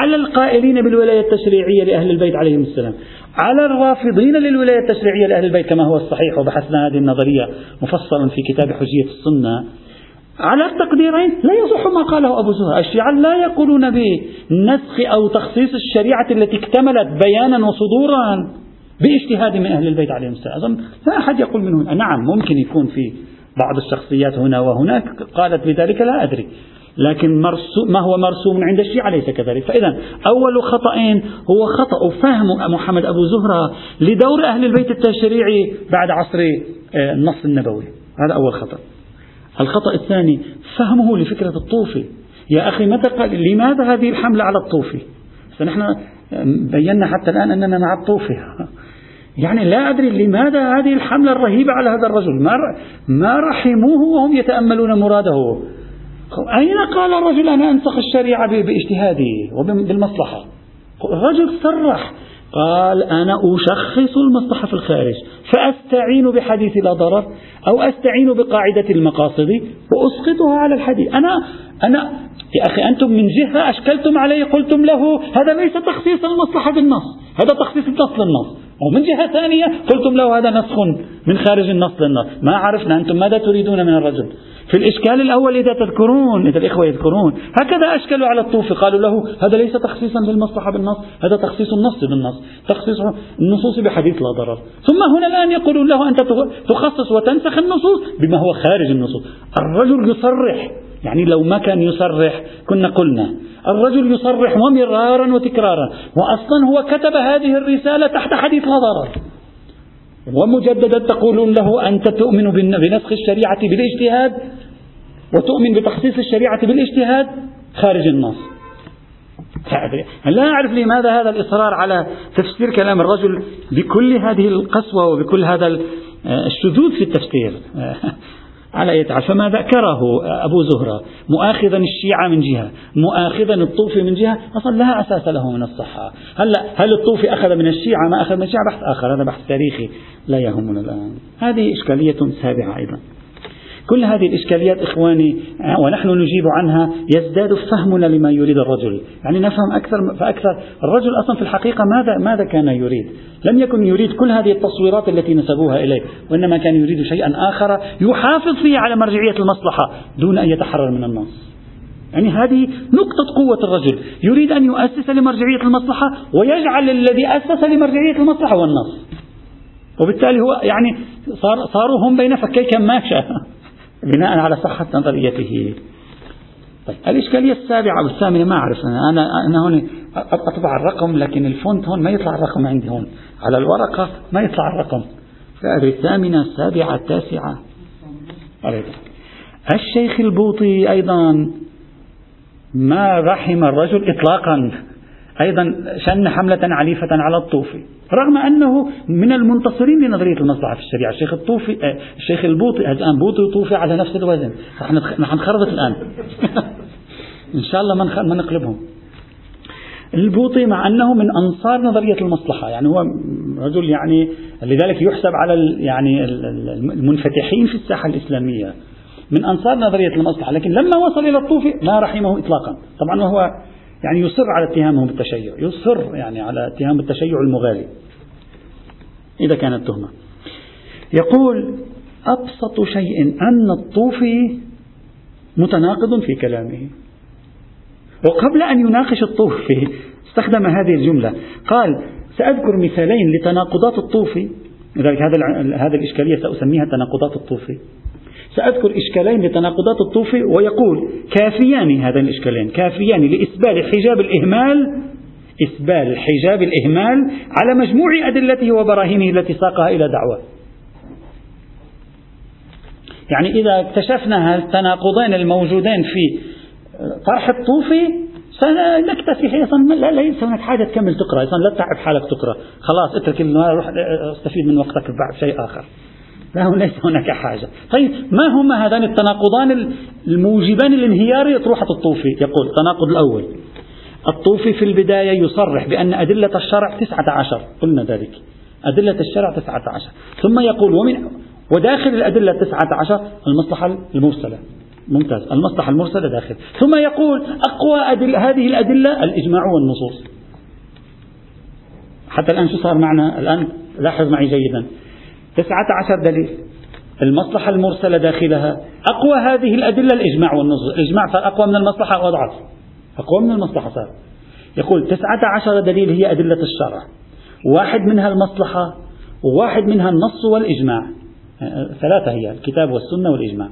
على القائلين بالولاية التشريعية لأهل البيت عليهم السلام على الرافضين للولاية التشريعية لأهل البيت كما هو الصحيح وبحثنا هذه النظرية مفصلا في كتاب حجية السنة. على التقديرين لا يصح ما قاله أبو زهر الشيعة لا يقولون بنسخ أو تخصيص الشريعة التي اكتملت بيانا وصدورا باجتهاد من أهل البيت عليهم السلام. لا أحد يقول منهم نعم ممكن يكون في بعض الشخصيات هنا وهناك قالت بذلك لا أدري. لكن ما هو مرسوم عند الشيعة ليس كذلك. فإذا أول خطأين هو خطأ فهم محمد أبو زهرة لدور أهل البيت التشريعي بعد عصر آه، النص النبوي. هذا أول خطأ. الخطأ الثاني فهمه لفكرة الطوفي. يا أخي متى لماذا هذه الحملة على الطوفي؟ فنحن بينا حتى الآن أننا مع الطوفي. يعني لا أدري لماذا هذه الحملة الرهيبة على هذا الرجل. ما, ما رحموه وهم يتأملون مراده. أين قال الرجل أنا أنسخ الشريعة باجتهادي وبالمصلحة؟ الرجل صرح. قال أنا أشخص المصلحة في الخارج فأستعين بحديث لا ضرر أو أستعين بقاعدة المقاصد وأسقطها على الحديث. أنا أنا يا أخي أنتم من جهة أشكلتم عليه قلتم له هذا ليس تخصيص المصلحة بالنص هذا تخصيص النص للنص. ومن جهة ثانية قلتم له هذا نسخ من خارج النص للنص. ما عرفنا أنتم ماذا تريدون من الرجل. في الإشكال الأول إذا تذكرون إذا الإخوة يذكرون. هكذا أشكلوا على الطوفي قالوا له هذا ليس تخصيصا بالمصلحة بالنص هذا تخصيص النص بالنص تخصيص النصوص بحديث لا ضرر. ثم هنا الآن يقولون له أنت تخصص وتنسخ النصوص بما هو خارج النصوص. الرجل يصرح يعني لو ما كان يصرح كنا قلنا. الرجل يصرح ومرارا وتكرارا. وأصلا هو كتب هذه الرسالة تحت حديث لا ضرر. ومجددا تقولون له أنت تؤمن بنسخ الشريعة بالاجتهاد وتؤمن بتخصيص الشريعة بالاجتهاد؟ خارج النص. لا أعرف لماذا هذا الإصرار على تفسير كلام الرجل بكل هذه القسوة وبكل هذا الشذوذ في التفسير. على أي فما ذكره أبو زهرة؟ مؤاخذا الشيعة من جهة مؤاخذا الطوفي من جهة أصلا لا أساس له من الصحة. هلا هل الطوفي أخذ من الشيعة؟ ما أخذ من الشيعة بحث آخر هذا بحث تاريخي لا يهمنا الآن. هذه إشكالية سابعة أيضا. كل هذه الإشكاليات إخواني ونحن نجيب عنها يزداد فهمنا لما يريد الرجل. يعني نفهم أكثر فأكثر. الرجل أصلا في الحقيقة ماذا, ماذا كان يريد؟ لم يكن يريد كل هذه التصويرات التي نسبوها إليه وإنما كان يريد شيئا آخر يحافظ فيه على مرجعية المصلحة دون أن يتحرر من النص. يعني هذه نقطة قوة الرجل. يريد أن يؤسس لمرجعية المصلحة ويجعل الذي أسس لمرجعية المصلحة هو النص. وبالتالي هو يعني صار صاروا هم بين فكي كماشة بناء على صحة نظريته. طيب الإشكالية السابعة والثامنة ما أعرف. أنا أنا, أنا هون أطبع الرقم لكن الفونت هون ما يطلع الرقم عندي هون. على الورقة ما يطلع الرقم. فأدري الثامنة السابعة التاسعة. الشيخ البوطي أيضا ما رحم الرجل إطلاقا. أيضا شن حملة عنيفة على الطوفي رغم أنه من المنتصرين لنظرية المصلحة في الشريعة الشيخ الطوفي آه، الشيخ البوطي الآن بوطي وطوفي على نفس الوزن. نحن نخربط الآن. إن شاء الله ما نقلبهم. البوطي مع أنه من أنصار نظرية المصلحة يعني هو رجل يعني لذلك يحسب على يعني المنفتحين في الساحة الإسلامية. من أنصار نظرية المصلحة لكن لما وصل إلى الطوفي ما رحمه إطلاقا. طبعا وهو يعني يصر على اتهامه بالتشيع يصر يعني على اتهام التشيع المغالي. إذا كانت تهمة. يقول أبسط شيء أن الطوفي متناقض في كلامه. وقبل أن يناقش الطوفي استخدم هذه الجملة. قال سأذكر مثالين لتناقضات الطوفي. لذلك هذا هذه الإشكالية سأسميها تناقضات الطوفي. سأذكر إشكالين لتناقضات الطوفي ويقول كافيان هذين الإشكالين كافيان لإسبال حجاب الإهمال إسبال حجاب الإهمال على مجموع أدلته وبراهينه التي ساقها إلى دعوة. يعني إذا اكتشفنا التناقضين الموجودين في طرح الطوفي سنكتفي أصلا لا ليس هناك حاجة تكمل تقرأ لا تتعب حالك تقرأ. خلاص اترك روح استفيد من وقتك بعد شيء آخر. لا ليس هناك حاجة. طيب ما هما هذان التناقضان الموجبان لانهيار أطروحة الطوفي يقول التناقض الأول. الطوفي في البداية يصرح بأن أدلة الشرع تسعة عشر. قلنا ذلك. أدلة الشرع تسعة عشر. ثم يقول ومن وداخل الأدلة تسعة عشر المصلحة المرسلة. ممتاز. المصلحة المرسلة داخل. ثم يقول أقوى أدل هذه الأدلة الإجماع والنصوص. حتى الآن شو صار معنا؟ الآن لاحظ معي جيدا. تسعة عشر دليل. المصلحة المرسلة داخلها. أقوى هذه الأدلة الإجماع والنصوص الإجماع صار أقوى من المصلحة أو أضعف؟ أقوى من المصلحة صار. يقول تسعة عشر دليل هي أدلة الشرع. واحد منها المصلحة وواحد منها النص والإجماع. ثلاثة هي الكتاب والسنة والإجماع.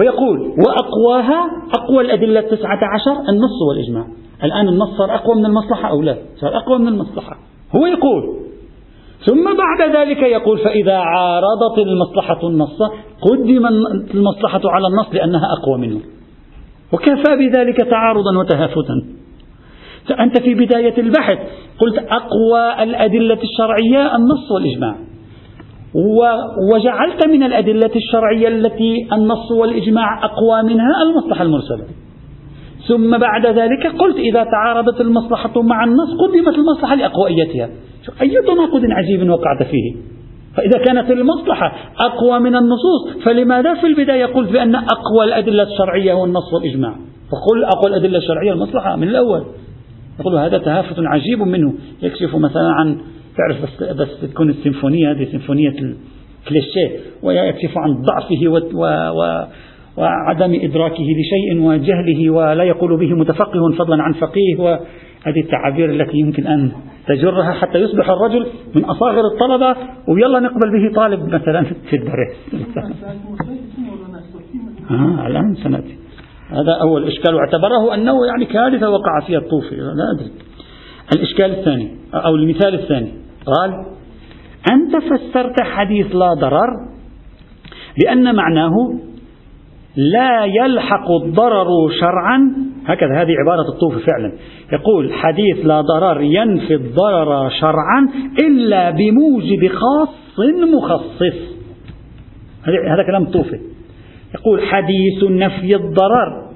ويقول وأقواها أقوى الأدلة التسعة عشر النص والإجماع. الآن النص صار أقوى من المصلحة أو لا؟ صار أقوى من المصلحة. هو يقول ثم بعد ذلك يقول فإذا عارضت المصلحة النص قدم المصلحة على النص لأنها أقوى منه. وكفى بذلك تعارضا وتهافتا. فأنت في بداية البحث قلت أقوى الأدلة الشرعية النص والإجماع. وجعلت من الأدلة الشرعية التي النص والإجماع أقوى منها المصلحة المرسلة. ثم بعد ذلك قلت إذا تعارضت المصلحة مع النص قدمت المصلحة لأقويتها. أي تناقض عجيب وقعت فيه؟ فإذا كانت المصلحة أقوى من النصوص فلماذا في البداية قلت بأن أقوى الأدلة الشرعية هو النص والإجماع؟ فقل أقوى الأدلة الشرعية المصلحة من الأول. يقول هذا تهافت عجيب منه. يكشف مثلا عن تعرف بس, بس تكون السيمفونية هذه سيمفونية الكليشيه ويكشف عن ضعفه و, و, و وعدم إدراكه لشيء وجهله ولا يقول به متفقه فضلا عن فقيه وهذه التعابير التي يمكن أن تجرها حتى يصبح الرجل من أصاغر الطلبة ويلا نقبل به طالب مثلا في الدرس. آه الآن سنأتي. هذا أول إشكال واعتبره أنه يعني كارثة وقع فيها الطوفي لا أدري. الإشكال الثاني أو المثال الثاني. قال أنت فسرت حديث لا ضرر لأن معناه لا يلحق الضرر شرعا. هكذا هذه عبارة الطوفي فعلا. يقول حديث لا ضرر ينفي الضرر شرعا إلا بموجب خاص مخصص. هذا كلام الطوفي. يقول حديث نفي الضرر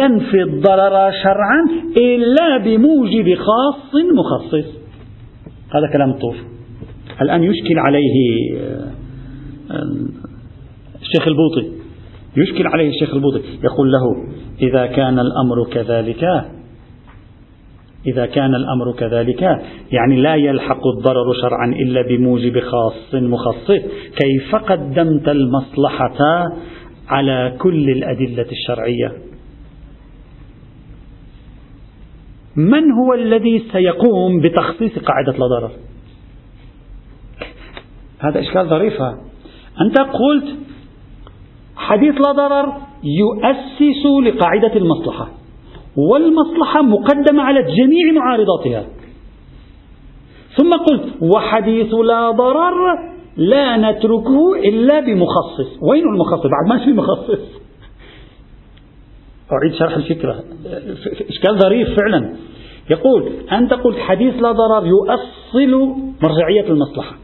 ينفي الضرر شرعا إلا بموجب خاص مخصص. هذا كلام الطوفي. الآن يشكل عليه آه، الشيخ البوطي. يشكل عليه الشيخ البوطي يقول له إذا كان الأمر كذلك إذا كان الأمر كذلك يعني لا يلحق الضرر شرعا إلا بموجب خاص مخصص كيف قدمت المصلحة على كل الأدلة الشرعية؟ من هو الذي سيقوم بتخصيص قاعدة لا ضرر؟ هذا إشكال ظريفة أنت قلت حديث لا ضرر يؤسس لقاعدة المصلحة والمصلحة مقدمة على جميع معارضاتها. ثم قلت وحديث لا ضرر لا نتركه إلا بمخصص. وين المخصص؟ بعد ما في مخصص. أعيد شرح الفكرة. إشكال ظريف فعلا. يقول أنت قلت حديث لا ضرر يؤصل مرجعية المصلحة.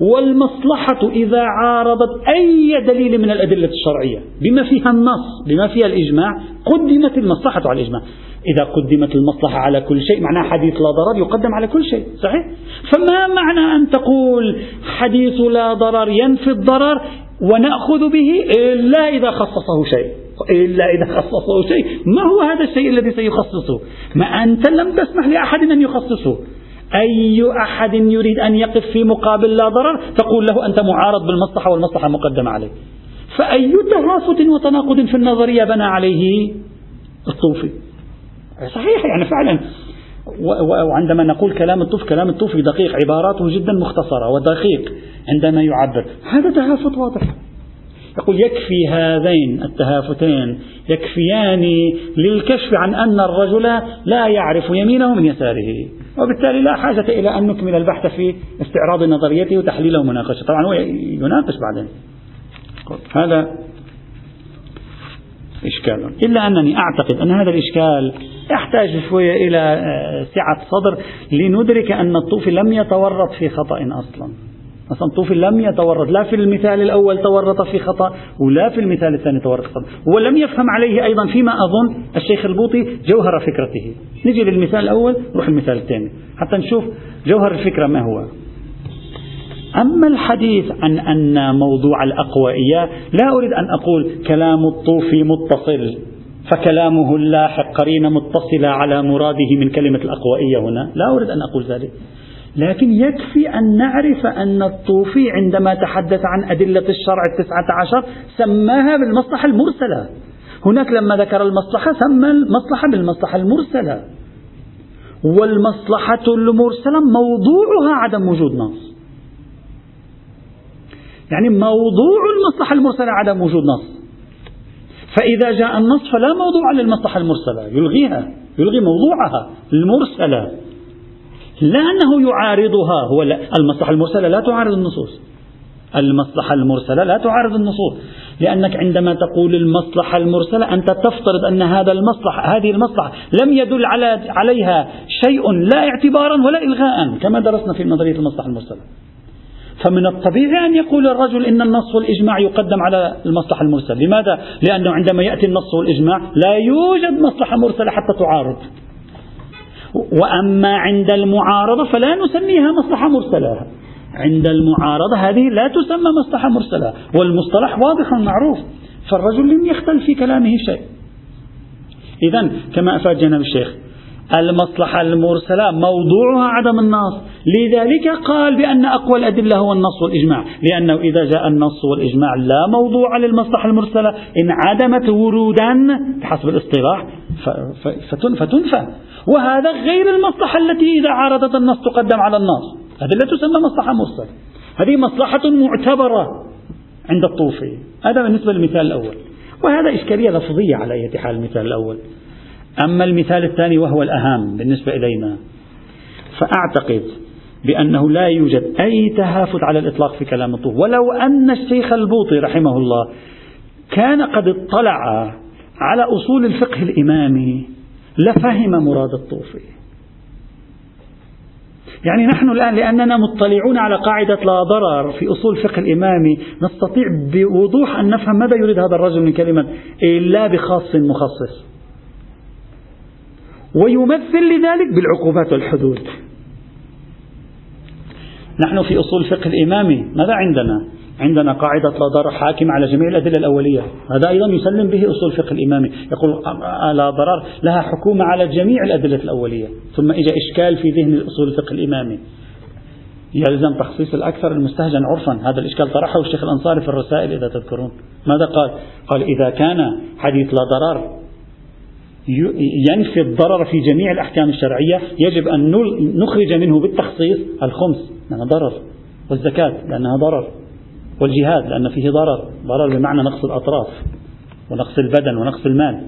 والمصلحة إذا عارضت أي دليل من الأدلة الشرعية بما فيها النص بما فيها الإجماع قدمت المصلحة على الإجماع. إذا قدمت المصلحة على كل شيء معناه حديث لا ضرر يقدم على كل شيء صحيح؟ فما معنى أن تقول حديث لا ضرر ينفي الضرر ونأخذ به إلا إذا خصصه شيء؟ إلا إذا خصصه شيء. ما هو هذا الشيء الذي سيخصصه؟ ما أنت لم تسمح لأحد أن يخصصه. أي أحد يريد أن يقف في مقابل لا ضرر تقول له أنت معارض بالمصلحة والمصلحة مقدمة عليك. فأي تهافت وتناقض في النظرية بنى عليه؟ الطوفي. صحيح يعني فعلا. وعندما نقول كلام الطوفي كلام الطوفي دقيق عباراته جدا مختصرة ودقيق عندما يعبر. هذا تهافت واضح. يقول يكفي هذين التهافتين يكفيان للكشف عن أن الرجل لا يعرف يمينه من يساره. وبالتالي لا حاجة إلى أن نكمل البحث في استعراض نظريته وتحليله ومناقشته طبعا هو يناقش بعدين. هذا إشكال. إلا أنني أعتقد أن هذا الإشكال يحتاج شوية إلى آه، سعة صدر لندرك أن الطوفي لم يتورط في خطأ أصلا. مثلا طوفي لم يتورط لا في المثال الأول تورط في خطأ ولا في المثال الثاني تورط خطأ. ولم يفهم عليه أيضا فيما أظن الشيخ البوطي جوهر فكرته. نجي للمثال الأول نروح المثال الثاني. حتى نشوف جوهر الفكرة ما هو. أما الحديث عن أن موضوع الأقوائية لا أريد أن أقول كلام الطوفي متصل فكلامه اللاحق قرينة متصلة على مراده من كلمة الأقوائية هنا. لا أريد أن أقول ذلك. لكن يكفي أن نعرف أن الطوفي عندما تحدث عن أدلة الشرع التسعة عشر سماها بالمصلحة المرسلة. هناك لما ذكر المصلحة سمى المصلحة بالمصلحة المرسلة. والمصلحة المرسلة موضوعها عدم وجود نص. يعني موضوع المصلحة المرسلة عدم وجود نص. فإذا جاء النص فلا موضوع للمصلحة المرسلة. يلغيها يلغي موضوعها المرسلة. لا أنه يعارضها. هو المصلحة المرسلة لا تعارض النصوص. المصلحة المرسلة لا تعارض النصوص. لأنك عندما تقول المصلحة المرسلة أنت تفترض أن هذا المصلحة هذه المصلحة لم يدل على عليها شيء لا اعتبارا ولا إلغاء كما درسنا في نظرية المصلحة المرسلة. فمن الطبيعي أن يقول الرجل إن النص والإجماع يقدم على المصلحة المرسلة. لماذا؟ لأنه عندما يأتي النص والإجماع لا يوجد مصلحة مرسلة حتى تعارض. وأما عند المعارضة فلا نسميها مصلحة مرسلة. عند المعارضة هذه لا تسمى مصلحة مرسلة. والمصطلح واضح معروف. فالرجل لم يختل في كلامه شيء. إذا كما أفاد جناب الشيخ المصلحة المرسلة موضوعها عدم النص. لذلك قال بأن أقوى الأدلة هو النص والإجماع. لأنه إذا جاء النص والإجماع لا موضوع للمصلحة المرسلة. إن عدمت ورودا بحسب الاصطلاح فتنفى. وهذا غير المصلحة التي إذا عارضت النص تقدم على النص هذه لا تسمى مصلحة مرسلة هذه مصلحة معتبرة عند الطوفي. هذا بالنسبة للمثال الأول. وهذا إشكالية لفظية على أي حال المثال الأول. أما المثال الثاني وهو الأهم بالنسبة إلينا. فأعتقد بأنه لا يوجد أي تهافت على الإطلاق في كلام الطوفي. ولو أن الشيخ البوطي رحمه الله كان قد اطلع على أصول الفقه الإمامي لفهم مراد الطوفي يعني نحن الآن لأننا مطلعون على قاعدة لا ضرر في أصول الفقه الإمامي نستطيع بوضوح أن نفهم ماذا يريد هذا الرجل من كلمة إلا بخاص مخصص. ويمثل لذلك بالعقوبات والحدود. نحن في أصول الفقه الإمامي ماذا عندنا؟ عندنا قاعدة لا ضرر حاكم على جميع الأدلة الأولية. هذا أيضا يسلم به أصول الفقه الإمامي يقول لا ضرر لها حكومة على جميع الأدلة الأولية. ثم إجا إشكال في ذهن أصول الفقه الإمامي يلزم تخصيص الأكثر المستهجن عرفا. هذا الإشكال طرحه الشيخ الأنصاري في الرسائل إذا تذكرون. ماذا قال؟ قال إذا كان حديث لا ضرر ينفي الضرر في جميع الأحكام الشرعية يجب أن نخرج منه بالتخصيص الخمس. لأنها ضرر. والزكاة لأنها ضرر. والجهاد لأن فيه ضرر ضرر بمعنى نقص الأطراف ونقص البدن ونقص المال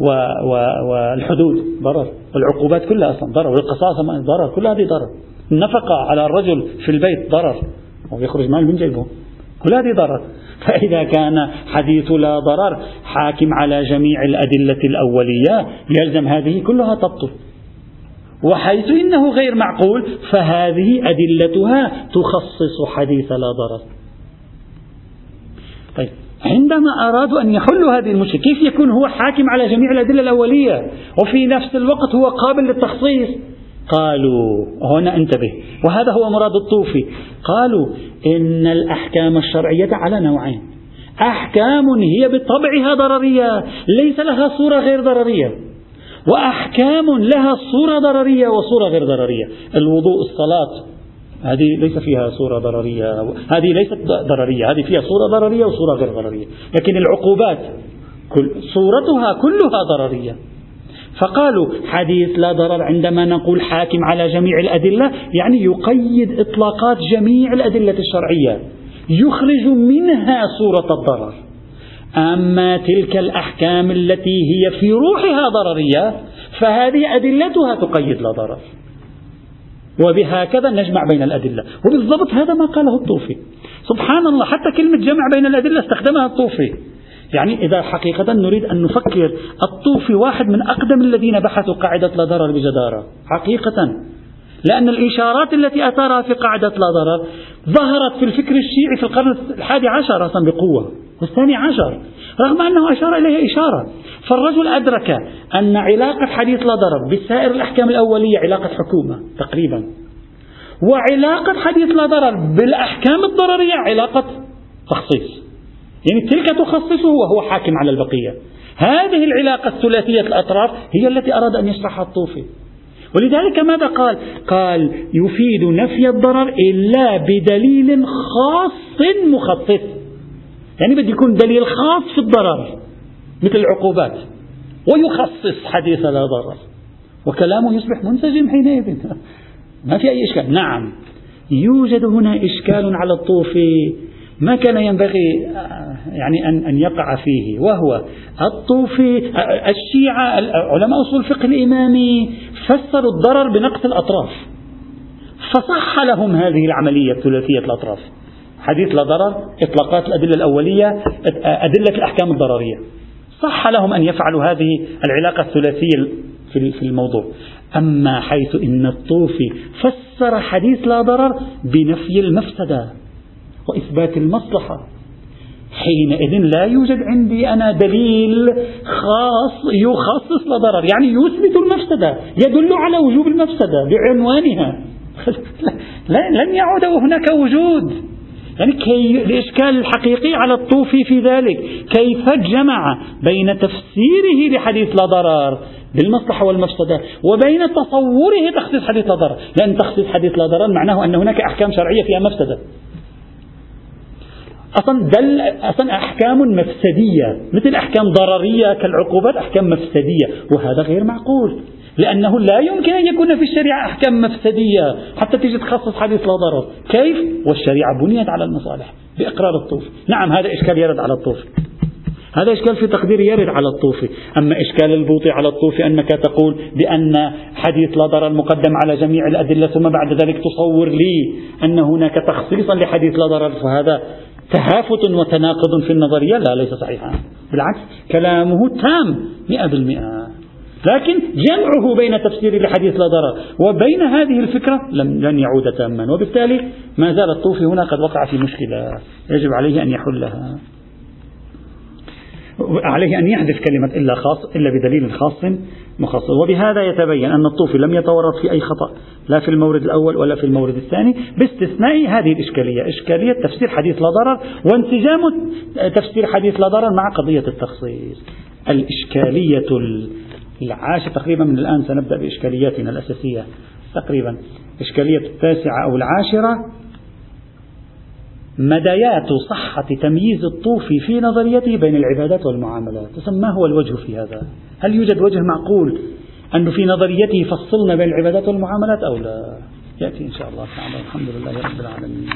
و و والحدود ضرر. والعقوبات كلها أصلا ضرر والقصاص ضرر كل هذه ضرر. النفقة على الرجل في البيت ضرر. ويخرج مال من جيبه. كل هذه ضرر. فإذا كان حديث لا ضرر حاكم على جميع الأدلة الأولية يلزم هذه كلها تبطل. وحيث إنه غير معقول فهذه أدلتها تخصص حديث لا ضرر. طيب عندما أرادوا أن يحلوا هذه المشكلة كيف يكون هو حاكم على جميع الأدلة الأولية؟ وفي نفس الوقت هو قابل للتخصيص. قالوا هنا انتبه. وهذا هو مراد الطوفي. قالوا إن الأحكام الشرعية على نوعين. أحكام هي بطبعها ضررية ليس لها صورة غير ضررية. وأحكام لها صورة ضررية وصورة غير ضررية. الوضوء الصلاة هذه ليس فيها صورة ضررية هذه ليست ضررية هذه فيها صورة ضررية وصورة غير ضررية. لكن العقوبات كل صورتها كلها ضررية. فقالوا حديث لا ضرر عندما نقول حاكم على جميع الأدلة يعني يقيد إطلاقات جميع الأدلة الشرعية. يخرج منها صورة الضرر. أما تلك الأحكام التي هي في روحها ضررية فهذه أدلتها تقيد لا ضرر. وبهكذا نجمع بين الأدلة. وبالضبط هذا ما قاله الطوفي. سبحان الله حتى كلمة جمع بين الأدلة استخدمها الطوفي. يعني إذا حقيقة نريد أن نفكر الطوفي واحد من أقدم الذين بحثوا قاعدة لا ضرر بجدارة. حقيقة. لأن الإشارات التي أثارها في قاعدة لا ضرر ظهرت في الفكر الشيعي في القرن الحادي عشر أصلا بقوة. والثاني عشر. رغم أنه أشار إليها إشارة. فالرجل أدرك أن علاقة حديث لا ضرر بسائر الأحكام الأولية علاقة حكومة تقريبا. وعلاقة حديث لا ضرر بالأحكام الضررية علاقة تخصيص. يعني تلك تخصصه وهو حاكم على البقية. هذه العلاقة الثلاثية الأطراف هي التي أراد أن يشرحها الطوفي. ولذلك ماذا قال؟ قال يفيد نفي الضرر إلا بدليل خاص مخصص. يعني بده يكون دليل خاص في الضرر مثل العقوبات. ويخصص حديث لا ضرر. وكلامه يصبح منسجم حينئذ. ما في أي إشكال. نعم. يوجد هنا إشكال على الطوفي ما كان ينبغي يعني أن أن يقع فيه. وهو الطوفي الشيعة علماء أصول الفقه الإمامي فسروا الضرر بنقص الأطراف. فصح لهم هذه العملية ثلاثية الأطراف. حديث لا ضرر إطلاقات الأدلة الأولية أدلة الأحكام الضررية صح لهم أن يفعلوا هذه العلاقة الثلاثية في الموضوع. أما حيث إن الطوفي فسر حديث لا ضرر بنفي المفسدة وإثبات المصلحة. حينئذ لا يوجد عندي أنا دليل خاص يخصص لضرر يعني يثبت المفسدة يدل على وجوب المفسدة بعنوانها. لن يعود هناك وجود. يعني كي الإشكال الحقيقي على الطوفي في ذلك. كيف جمع بين تفسيره لحديث لا ضرر بالمصلحة والمفسدة وبين تصوره تخصيص حديث لا ضرر؟ لأن تخصيص حديث لا ضرر معناه أن هناك أحكام شرعية فيها مفسدة. أصلا دل أصلا أحكام مفسدية مثل أحكام ضررية كالعقوبات أحكام مفسدية وهذا غير معقول لأنه لا يمكن أن يكون في الشريعة أحكام مفسدية حتى تجي تخصص حديث لا ضرر. كيف؟ والشريعة بنيت على المصالح بإقرار الطوف. نعم هذا إشكال يرد على الطوف. هذا إشكال في تقديري يرد على الطوفي أما إشكال البوطي على الطوفي أنك تقول بأن حديث لا ضرر مقدم على جميع الأدلة ثم بعد ذلك تصور لي أن هناك تخصيصا لحديث لا ضرر فهذا تهافت وتناقض في النظرية لا ليس صحيحا. بالعكس كلامه تام مئة بالمئة. لكن جمعه بين تفسير الحديث لا ضرر. وبين هذه الفكرة لن يعود تاما. وبالتالي ما زال الطوفي هنا قد وقع في مشكلة. يجب عليه أن يحلها. عليه أن يحذف كلمة إلا خاص إلا بدليل خاص مخصص وبهذا يتبين أن الطوفي لم يتورط في أي خطأ لا في المورد الأول ولا في المورد الثاني باستثناء هذه الإشكالية. إشكالية تفسير حديث لا ضرر وانسجام تفسير حديث لا ضرر مع قضية التخصيص. الإشكالية العاشرة تقريبا من الآن سنبدأ بإشكالياتنا الأساسية. تقريبا إشكالية التاسعة أو العاشرة مدايات صحة تمييز الطوفي في نظريته بين العبادات والمعاملات ما هو الوجه في هذا. هل يوجد وجه معقول أنه في نظريته فصلنا بين العبادات والمعاملات أو لا؟ يأتي إن شاء الله تعالى. الحمد لله رب العالمين.